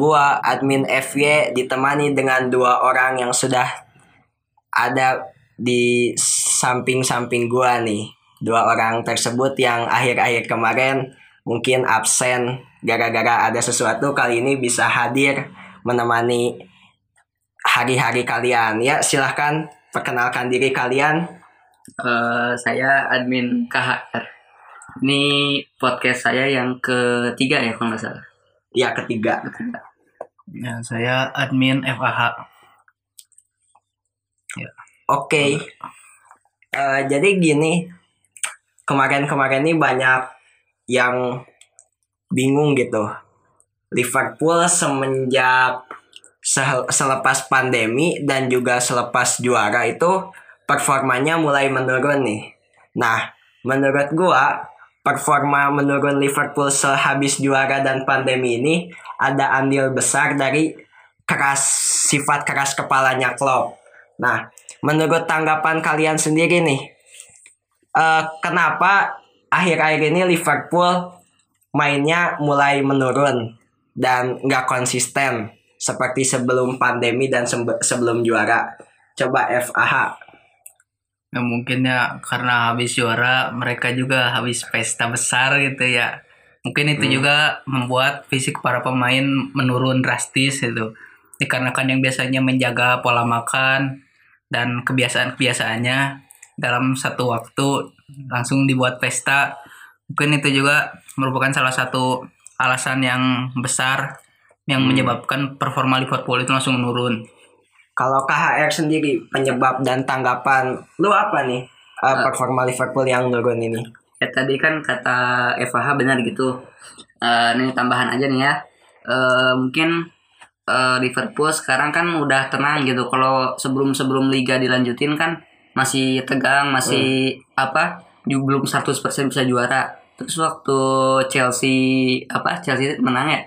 Gua admin FY ditemani dengan dua orang yang sudah ada di samping-samping gua nih. Dua orang tersebut yang akhir-akhir kemarin mungkin absen gara-gara ada sesuatu kali ini bisa hadir menemani hari-hari kalian. Ya, silahkan perkenalkan diri kalian. Eh, saya admin KHR. Ini podcast saya yang ketiga ya kalau nggak salah. Ya, ketiga. Ya, saya admin FAH. Oke. Eh, jadi gini, kemarin-kemarin ini banyak yang bingung gitu. Liverpool semenjak se- selepas pandemi dan juga selepas juara itu performanya mulai menurun nih. Nah, menurut gua performa menurun Liverpool sehabis juara dan pandemi ini ada andil besar dari keras sifat keras kepalanya Klopp. Nah, menurut tanggapan kalian sendiri nih, eh, kenapa akhir-akhir ini Liverpool mainnya mulai menurun dan nggak konsisten seperti sebelum pandemi dan sebelum juara? Coba FAH. Ya, mungkin ya karena habis juara mereka juga habis pesta besar gitu ya. Mungkin itu Hmm. juga membuat fisik para pemain menurun drastis gitu. Dikarenakan yang biasanya menjaga pola makan dan kebiasaan-kebiasaannya dalam satu waktu langsung dibuat pesta. Mungkin itu juga merupakan salah satu alasan yang besar yang Hmm. menyebabkan performa Liverpool itu langsung menurun. Kalau KHR sendiri penyebab dan tanggapan lu apa nih Eh. performa Liverpool yang nurun ini? Ya tadi kan kata FH benar gitu. Eh, ini tambahan aja nih ya. Eh, mungkin eh, Liverpool sekarang kan udah tenang gitu. Kalau sebelum-sebelum liga dilanjutin kan masih tegang, masih apa? Juga belum 100% bisa juara. Terus waktu Chelsea apa? Chelsea menang ya?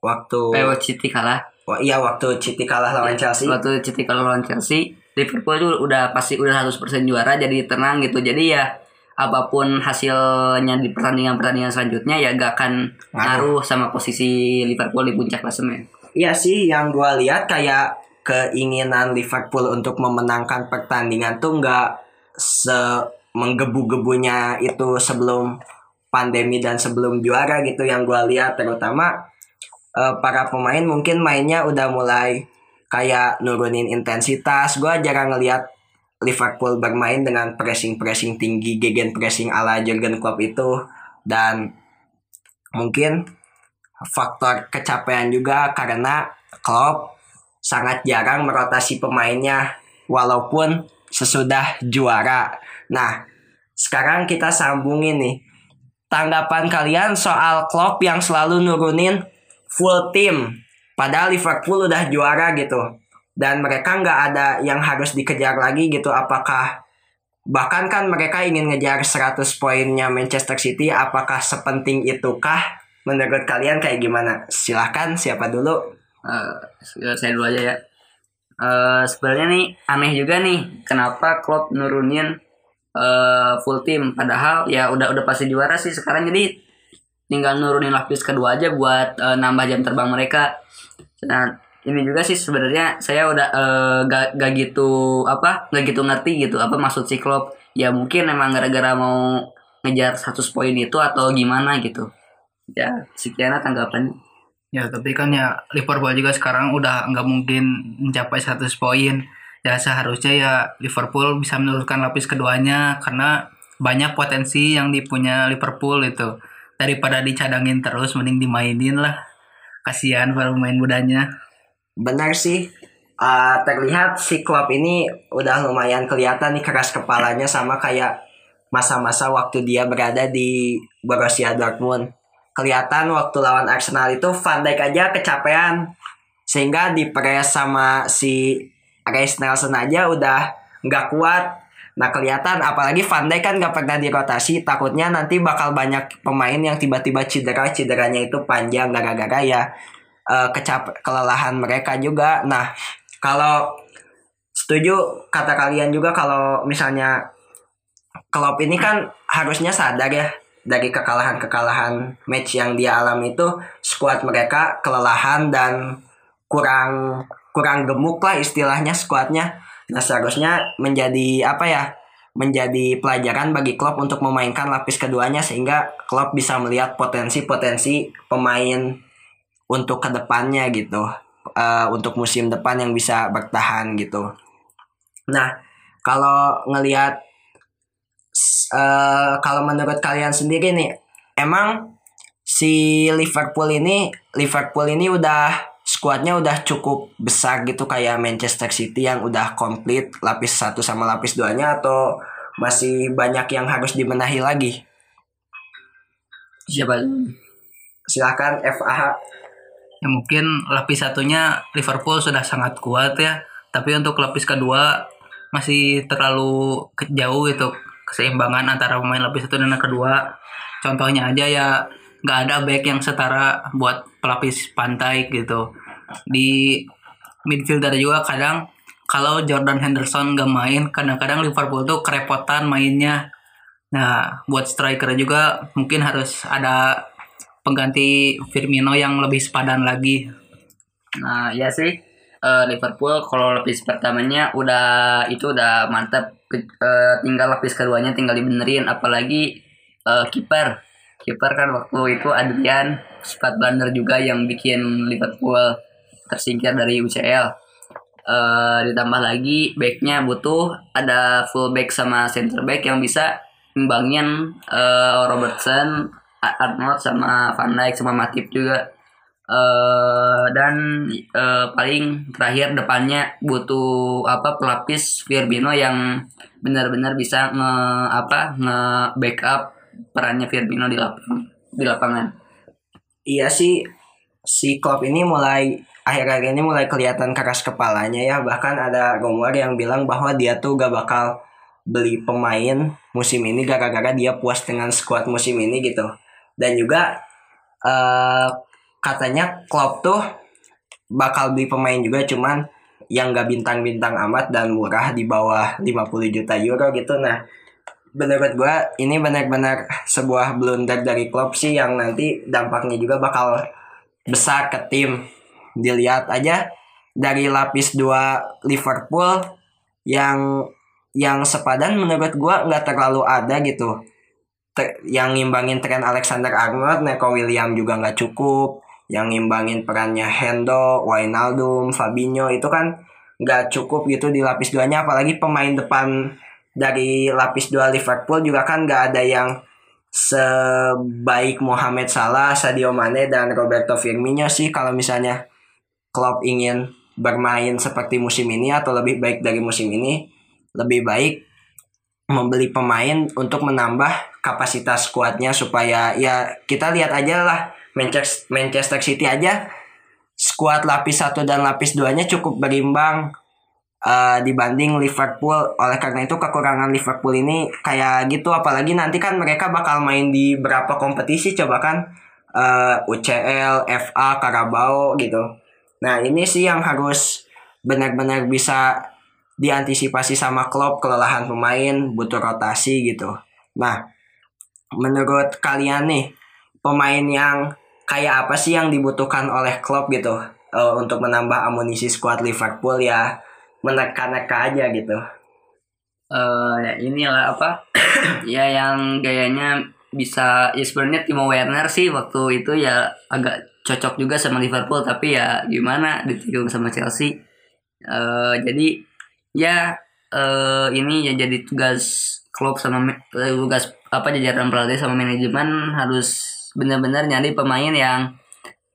Waktu Eh, City kalah. Wah, iya waktu City kalah lawan Chelsea. Waktu City kalau lawan Chelsea, Liverpool itu udah pasti udah 100% juara jadi tenang gitu. Jadi ya apa pun hasilnya di pertandingan-pertandingan selanjutnya ya gak akan ngaruh sama posisi Liverpool di puncak klasemen. Iya sih, yang gua lihat kayak keinginan Liverpool untuk memenangkan pertandingan tuh nggak se menggebu-gebunya itu sebelum pandemi dan sebelum juara gitu yang gua lihat terutama eh, para pemain mungkin mainnya udah mulai kayak nurunin intensitas. Gua jarang ngelihat Liverpool bermain dengan pressing-pressing tinggi, gegen pressing ala Jurgen Klopp itu dan mungkin faktor kecapean juga karena Klopp sangat jarang merotasi pemainnya walaupun sesudah juara. Nah, sekarang kita sambungin nih. Tanggapan kalian soal Klopp yang selalu nurunin full team. Padahal Liverpool udah juara gitu. Dan mereka nggak ada yang harus dikejar lagi gitu. Apakah bahkan kan mereka ingin ngejar 100 poinnya Manchester City apakah sepenting itukah? Menurut kalian kayak gimana? Silahkan siapa dulu? Eh, saya dulu aja ya. Eh, sebenarnya nih aneh juga nih kenapa Klopp nurunin eh, full tim padahal ya udah udah pasti juara sih sekarang. Jadi tinggal nurunin lapis kedua aja buat eh, nambah jam terbang mereka. Nah ini juga sih sebenarnya saya udah eh, gak, gak gitu apa gak gitu ngerti gitu apa maksud si Klopp ya mungkin emang gara-gara mau ngejar 100 poin itu atau gimana gitu ya sekian lah tanggapannya Ya tapi kan ya Liverpool juga sekarang udah nggak mungkin mencapai 100 poin. Ya seharusnya ya Liverpool bisa menurunkan lapis keduanya karena banyak potensi yang dipunya Liverpool itu. Daripada dicadangin terus mending dimainin lah. Kasihan para pemain mudanya. benar sih Eh, terlihat si Klopp ini udah lumayan kelihatan nih keras kepalanya sama kayak masa-masa waktu dia berada di Borussia Dortmund kelihatan waktu lawan Arsenal itu Van Dijk aja kecapean sehingga dipres sama si Reis Nelson aja udah nggak kuat nah kelihatan apalagi Van Dijk kan nggak pernah dirotasi takutnya nanti bakal banyak pemain yang tiba-tiba cedera cederanya itu panjang gara-gara ya eh, kecap kelelahan mereka juga nah kalau setuju kata kalian juga kalau misalnya Klopp ini kan harusnya sadar ya dari kekalahan-kekalahan match yang dia alami itu skuad mereka kelelahan dan kurang kurang gemuk lah istilahnya skuadnya. Nah seharusnya menjadi apa ya? Menjadi pelajaran bagi klub untuk memainkan lapis keduanya sehingga klub bisa melihat potensi-potensi pemain untuk ke depannya gitu. Eh, untuk musim depan yang bisa bertahan gitu. Nah kalau ngelihat eh kalau menurut kalian sendiri nih, emang si Liverpool ini Liverpool ini udah skuadnya udah cukup besar gitu kayak Manchester City yang udah komplit lapis satu sama lapis duanya atau masih banyak yang harus dibenahi lagi? Siapa? Silahkan FAH. Ya mungkin lapis satunya Liverpool sudah sangat kuat ya, tapi untuk lapis kedua masih terlalu jauh itu keseimbangan antara pemain lapis satu dan yang kedua. Contohnya aja ya nggak ada back yang setara buat pelapis pantai gitu. Di midfielder juga kadang kalau Jordan Henderson nggak main, kadang-kadang Liverpool tuh kerepotan mainnya. Nah, buat striker juga mungkin harus ada pengganti Firmino yang lebih sepadan lagi. Nah, ya sih eh, Liverpool kalau lapis pertamanya udah itu udah mantap. Eh, tinggal lapis keduanya tinggal dibenerin apalagi eh, kiper. Kiper kan waktu itu Adrian sempat blunder juga yang bikin Liverpool tersingkir dari UCL. Eh, ditambah lagi backnya butuh ada full back sama center back yang bisa imbangin eh, Robertson, Arnold sama Van Dijk sama Matip juga eh dan eh, paling terakhir depannya butuh apa pelapis Firmino yang benar-benar bisa nge apa nge backup perannya Firmino di lapangan di lapangan. Iya sih si Klopp ini mulai akhir-akhir ini mulai kelihatan keras kepalanya ya. Bahkan ada rumor yang bilang bahwa dia tuh gak bakal beli pemain musim ini gara-gara dia puas dengan squad musim ini gitu. Dan juga eh katanya Klopp tuh bakal beli pemain juga cuman yang gak bintang-bintang amat dan murah di bawah 50 juta euro gitu. Nah menurut gua ini benar-benar sebuah blunder dari klub sih yang nanti dampaknya juga bakal besar ke tim. Dilihat aja dari lapis 2 Liverpool yang yang sepadan menurut gua nggak terlalu ada gitu. Te- yang ngimbangin tren Alexander Arnold, Neko William juga nggak cukup. Yang ngimbangin perannya Hendo, Wijnaldum, Fabinho itu kan nggak cukup gitu di lapis duanya apalagi pemain depan dari lapis dua Liverpool juga kan nggak ada yang sebaik Mohamed Salah, Sadio Mane dan Roberto Firmino sih kalau misalnya Klopp ingin bermain seperti musim ini atau lebih baik dari musim ini, lebih baik membeli pemain untuk menambah kapasitas skuadnya supaya ya kita lihat aja lah Manchester Manchester City aja skuad lapis satu dan lapis duanya cukup berimbang eh, dibanding Liverpool. Oleh karena itu kekurangan Liverpool ini kayak gitu apalagi nanti kan mereka bakal main di berapa kompetisi coba kan eh, UCL, FA, Carabao gitu. Nah, ini sih yang harus benar-benar bisa diantisipasi sama klub kelelahan pemain, butuh rotasi gitu. Nah, menurut kalian nih pemain yang kayak apa sih yang dibutuhkan oleh klub gitu eh, untuk menambah amunisi skuad Liverpool ya menekan-neka aja gitu. eh ya inilah apa ya yang gayanya bisa ya sebenarnya Timo Werner sih waktu itu ya agak cocok juga sama Liverpool tapi ya gimana ditikung sama Chelsea eh jadi ya eh ini ya jadi tugas klub sama ma- eh, tugas apa jajaran pelatih sama manajemen harus benar-benar nyari pemain yang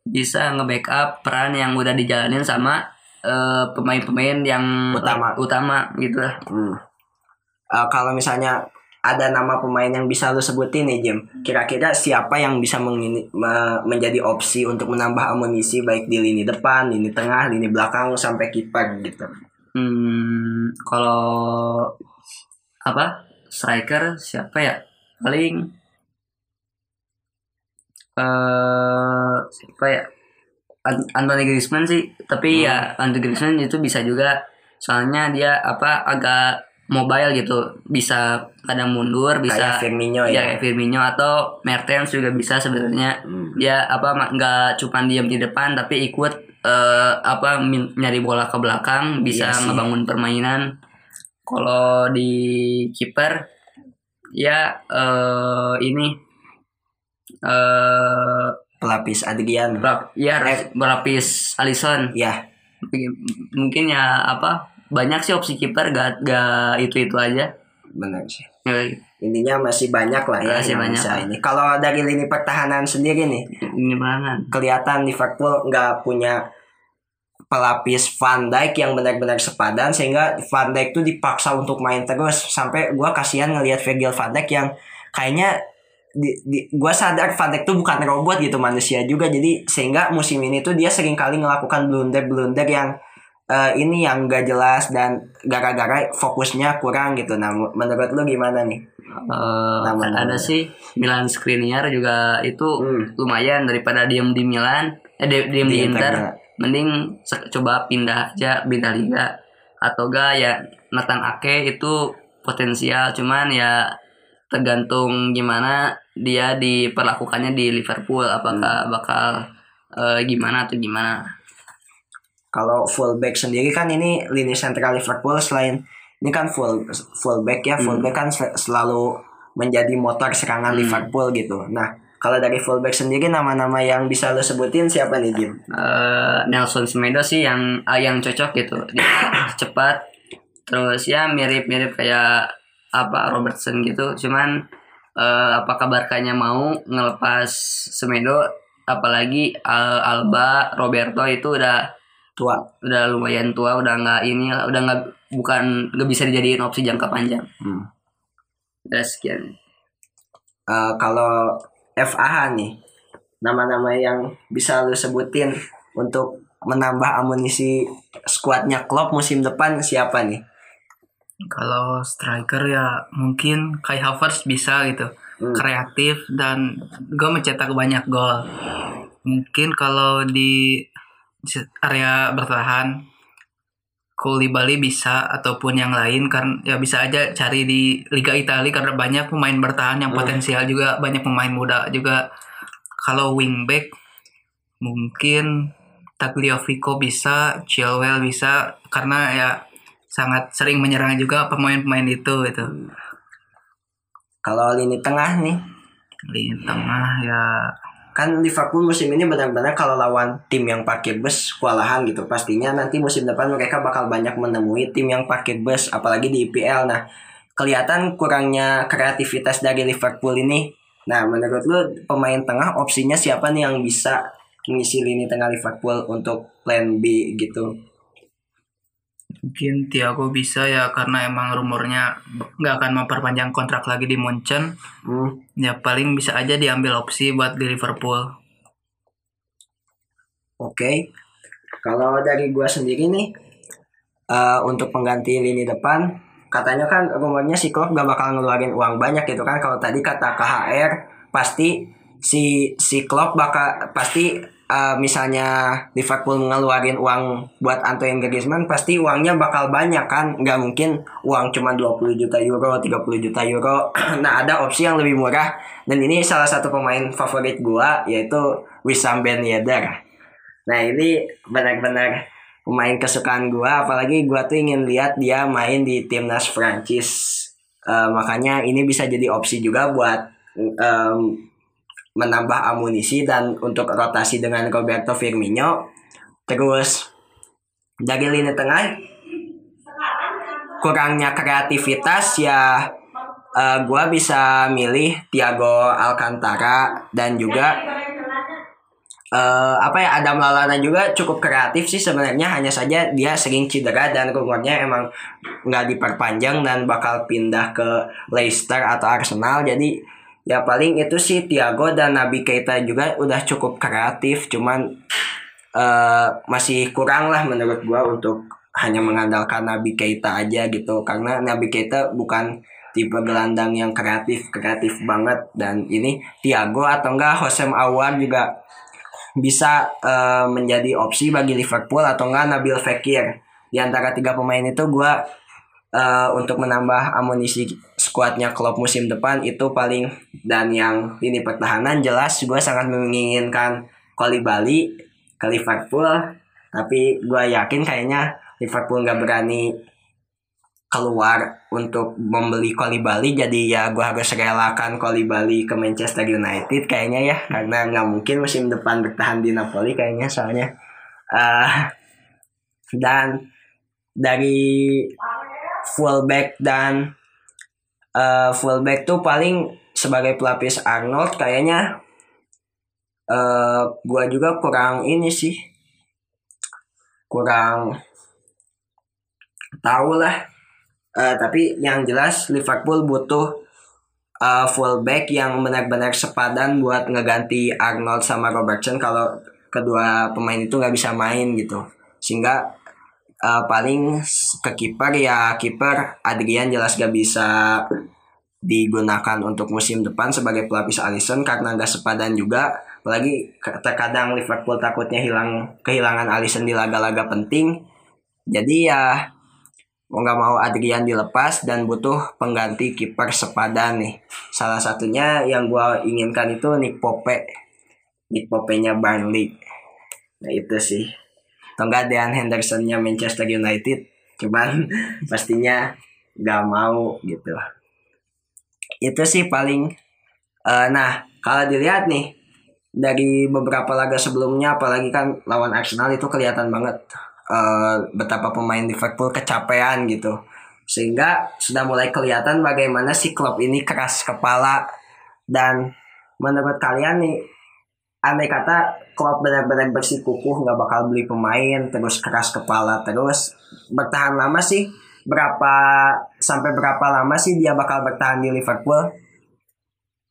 bisa nge-backup peran yang udah dijalanin sama eh, pemain-pemain yang Utama. utama gitu lah. Hmm. Eh, kalau misalnya ada nama pemain yang bisa lu sebutin nih Jim, kira-kira siapa yang bisa mengini- me- menjadi opsi untuk menambah amunisi baik di lini depan, lini tengah, lini belakang sampai kiper gitu. Hmm, kalau apa striker siapa ya? Paling eh siapa ya? An- Anthony Griezmann sih, tapi ya Anthony Griezmann itu bisa juga soalnya dia apa agak mobile gitu. Bisa kadang mundur bisa kayak Firmino ya ya. kayak Firmino atau Mertens juga bisa sebenarnya. Hmm. dia apa nggak cuma diam di depan tapi ikut eh, apa nyari bola ke belakang bisa Iya ngebangun permainan. Kalau di kiper ya eh ini eh Pelapis Adrian. ya harus berlapis Alisson. Ya, mungkin ya apa banyak sih opsi kiper gak gak itu itu aja. Benar sih. Ya, Intinya masih banyak lah ya Masih yang banyak bisa ini. Kalau dari lini pertahanan sendiri nih, ini berangan kelihatan Liverpool nggak punya pelapis Van Dijk yang benar-benar sepadan sehingga Van Dijk tuh dipaksa untuk main terus. Sampai gua kasihan ngelihat Virgil van Dijk yang kayaknya di, di, gua sadar Van Dijk tuh bukan robot gitu manusia juga. Jadi sehingga musim ini tuh dia sering kali melakukan blunder-blunder yang eh, ini yang gak jelas dan gara-gara fokusnya kurang gitu nah menurut lu gimana nih Eh, Nama-nama. ada sih Milan Skriniar juga itu Hmm. lumayan daripada diem di Milan eh di- diem di, Di Inter Internya. mending coba pindah aja pindah liga atau enggak ya Nathan Ake itu potensial cuman ya tergantung gimana dia diperlakukannya di Liverpool apakah Hmm. bakal eh, gimana atau gimana Kalau fullback sendiri kan ini lini sentral Liverpool selain ini kan full fullback ya, fullback kan sel- selalu menjadi motor serangan Hmm. Liverpool gitu. Nah, kalau dari fullback sendiri nama-nama yang bisa lo sebutin siapa nih Jim? eh, Nelson Semedo sih yang ah, yang cocok gitu dia cepat terus ya mirip-mirip kayak apa Robertson gitu cuman eh, apakah Barkanya mau ngelepas Semedo apalagi eh, Alba Roberto itu udah Tua. udah lumayan tua udah nggak ini udah nggak bukan nggak bisa dijadiin opsi jangka panjang Hmm. udah sekian Eh, kalau FAH nih, nama-nama yang bisa lo sebutin untuk menambah amunisi skuadnya Klopp musim depan siapa nih? Kalau striker ya mungkin Kai Havertz bisa gitu. Hmm. Kreatif dan gue mencetak banyak gol. Mungkin kalau di area bertahan. Koulibaly bisa ataupun yang lain kan ya bisa aja cari di Liga Italia karena banyak pemain bertahan yang Hmm. potensial juga banyak pemain muda juga. Kalau wingback mungkin Tagliafico bisa Chilwell bisa karena ya sangat sering menyerang juga pemain-pemain itu itu Kalau lini tengah nih, di tengah ya kan Liverpool musim ini benar-benar kalau lawan tim yang pakai bus kewalahan gitu. Pastinya nanti musim depan mereka bakal banyak menemui tim yang pakai bus apalagi di IPL nah kelihatan kurangnya kreativitas dari Liverpool ini. Nah menurut lu pemain tengah opsinya siapa nih yang bisa mengisi lini tengah Liverpool untuk plan B gitu mungkin Thiago bisa ya karena emang rumornya nggak akan memperpanjang kontrak lagi di Munchen hmm. ya paling bisa aja diambil opsi buat di Liverpool Oke, kalau dari gua sendiri nih eh, untuk pengganti lini depan, katanya kan rumornya si Klopp gak bakal ngeluarin uang banyak gitu kan. Kalau tadi kata KHR pasti si si Klopp bakal pasti eh, misalnya Liverpool ngeluarin uang buat Antoine Griezmann pasti uangnya bakal banyak kan. Nggak mungkin uang cuma 20 juta euro, 30 juta euro. nah, ada opsi yang lebih murah dan ini salah satu pemain favorit gua yaitu Wissam Ben Yedder. Nah ini benar-benar pemain kesukaan gua, apalagi gua tuh ingin lihat dia main di timnas Prancis. Eh, makanya ini bisa jadi opsi juga buat em, menambah amunisi dan untuk rotasi dengan Roberto Firmino. Terus dari lini tengah kurangnya kreativitas ya eh, gua bisa milih Thiago Alcantara dan juga eh apa ya Adam Lallana juga cukup kreatif sih sebenarnya hanya saja dia sering cedera dan rumornya emang nggak diperpanjang dan bakal pindah ke Leicester atau Arsenal jadi ya paling itu sih Thiago dan Nabi Keita juga udah cukup kreatif cuman eh masih kurang lah menurut gua untuk hanya mengandalkan Nabi Keita aja gitu. Karena Nabi Keita bukan tipe gelandang yang kreatif kreatif banget. Dan ini Thiago atau enggak Hosem Awar juga bisa eh, menjadi opsi bagi Liverpool atau enggak Nabil Fekir. Di antara tiga pemain itu gue eh, untuk menambah amunisi skuadnya klub musim depan itu paling dan yang ini pertahanan jelas gue sangat menginginkan Koli Bali ke Liverpool tapi gue yakin kayaknya Liverpool nggak berani keluar untuk membeli Koli Bali jadi ya gue harus relakan Koli Bali ke Manchester United kayaknya ya karena nggak mungkin musim depan bertahan di Napoli kayaknya soalnya. Eh, dan dari fullback dan eh, fullback tuh paling sebagai pelapis Arnold kayaknya eh gua juga kurang ini sih kurang tahu lah. Eh, tapi yang jelas Liverpool butuh eh, fullback yang benar-benar sepadan buat ngeganti Arnold sama Robertson kalau kedua pemain itu nggak bisa main gitu. Sehingga eh, paling ke kiper ya kiper Adrian jelas gak bisa digunakan untuk musim depan sebagai pelapis Alisson karena nggak sepadan juga. Apalagi terkadang Liverpool takutnya hilang kehilangan Alisson di laga-laga penting. Jadi ya mau nggak mau Adrian dilepas dan butuh pengganti kiper sepadan nih. Salah satunya yang gua inginkan itu Nick Pope Nick Pope-nya Burnley. Nah itu sih atau enggak Dean Henderson-nya Manchester United. Cuman pastinya nggak mau gitu. Itu sih paling eh, nah kalau dilihat nih dari beberapa laga sebelumnya apalagi kan lawan Arsenal itu kelihatan banget eh, betapa pemain Liverpool kecapean gitu. Sehingga sudah mulai kelihatan bagaimana si klub ini keras kepala. Dan menurut kalian nih andai kata klub benar-benar bersikukuh nggak bakal beli pemain terus keras kepala terus bertahan lama sih berapa sampai berapa lama sih dia bakal bertahan di Liverpool?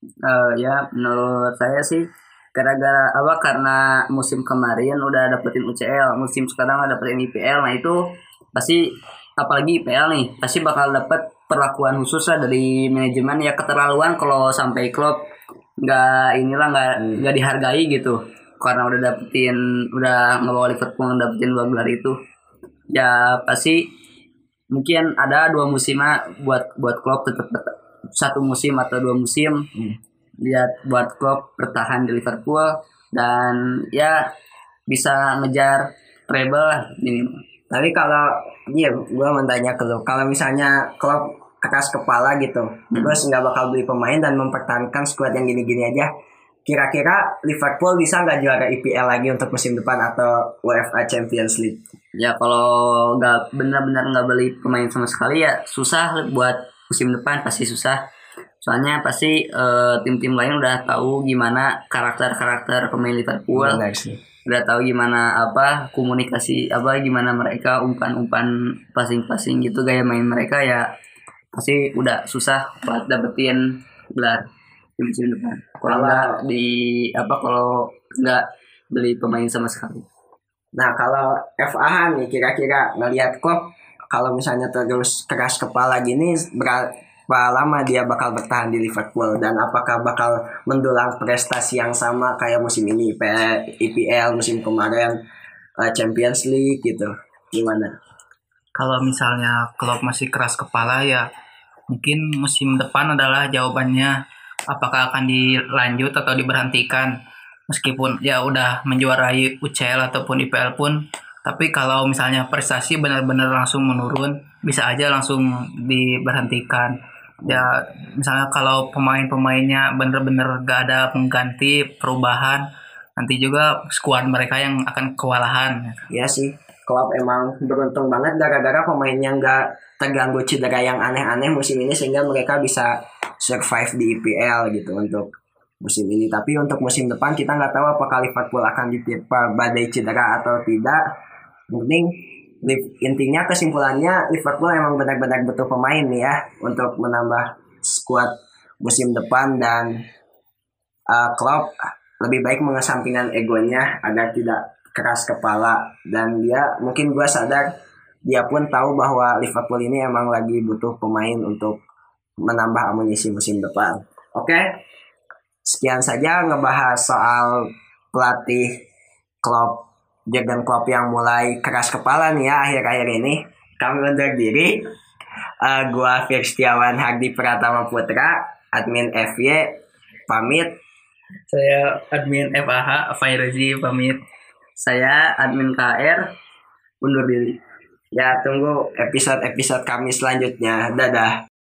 Eh, ya menurut saya sih gara-gara apa karena musim kemarin udah dapetin UCL musim sekarang udah dapetin IPL nah itu pasti apalagi IPL nih pasti bakal dapet perlakuan khusus lah dari manajemen ya keterlaluan kalau sampai klub nggak inilah nggak nggak dihargai gitu. Karena udah dapetin udah ngebawa Liverpool dapetin dua gelar itu. Ya pasti mungkin ada dua musim buat buat klub tetap satu musim atau dua musim. Lihat buat klub bertahan di Liverpool dan ya bisa ngejar treble lah ini Tapi kalau iya gue mau tanya ke lu, kalau misalnya klub keras kepala gitu, terus nggak bakal beli pemain dan mempertahankan skuad yang gini-gini aja, kira-kira Liverpool bisa nggak juara IPL lagi untuk musim depan atau UEFA Champions League? ya kalau nggak benar-benar nggak beli pemain sama sekali ya susah buat musim depan pasti susah. Soalnya pasti eh, tim-tim lain udah tahu gimana karakter-karakter pemain Liverpool. Benar sih. udah tahu gimana apa komunikasi apa gimana mereka umpan-umpan passing-passing gitu gaya main mereka ya pasti udah susah buat dapetin gelar di musim depan. Kalau nggak di apa kalau nggak beli pemain sama sekali. Nah kalau FAH nih kira-kira ngelihat klub kalau misalnya terus keras kepala gini berapa lama dia bakal bertahan di Liverpool? Dan apakah bakal mendulang prestasi yang sama kayak musim ini IPL musim kemarin eh, Champions League gitu? Gimana? Kalau misalnya klub masih keras kepala ya mungkin musim depan adalah jawabannya apakah akan dilanjut atau diberhentikan. Meskipun ya udah menjuarai UCL ataupun IPL pun tapi kalau misalnya prestasi benar-benar langsung menurun bisa aja langsung diberhentikan. Ya misalnya kalau pemain-pemainnya benar-benar gak ada pengganti perubahan nanti juga skuad mereka yang akan kewalahan. Ya sih klub emang beruntung banget gara-gara pemainnya nggak terganggu cedera yang aneh-aneh musim ini sehingga mereka bisa survive di IPL gitu untuk musim ini. Tapi untuk musim depan kita nggak tahu apakah Liverpool akan ditimpa badai cedera atau tidak. Li- intinya kesimpulannya Liverpool emang benar-benar butuh pemain nih ya untuk menambah skuad musim depan dan uh, Klopp lebih baik mengesampingkan egonya agar tidak keras kepala dan dia mungkin gue sadar dia pun tahu bahwa Liverpool ini emang lagi butuh pemain untuk menambah amunisi musim depan. Oke, sekian saja ngebahas soal pelatih Klopp Jurgen Klopp yang mulai keras kepala nih ya akhir-akhir ini. Kami undur diri. Eh, gua Fir Setiawan Hagdi Pratama Putra, admin FY, pamit. Saya admin FAH Fairozi pamit. Saya admin KR undur diri. Ya, tunggu episode-episode kami selanjutnya. Dadah.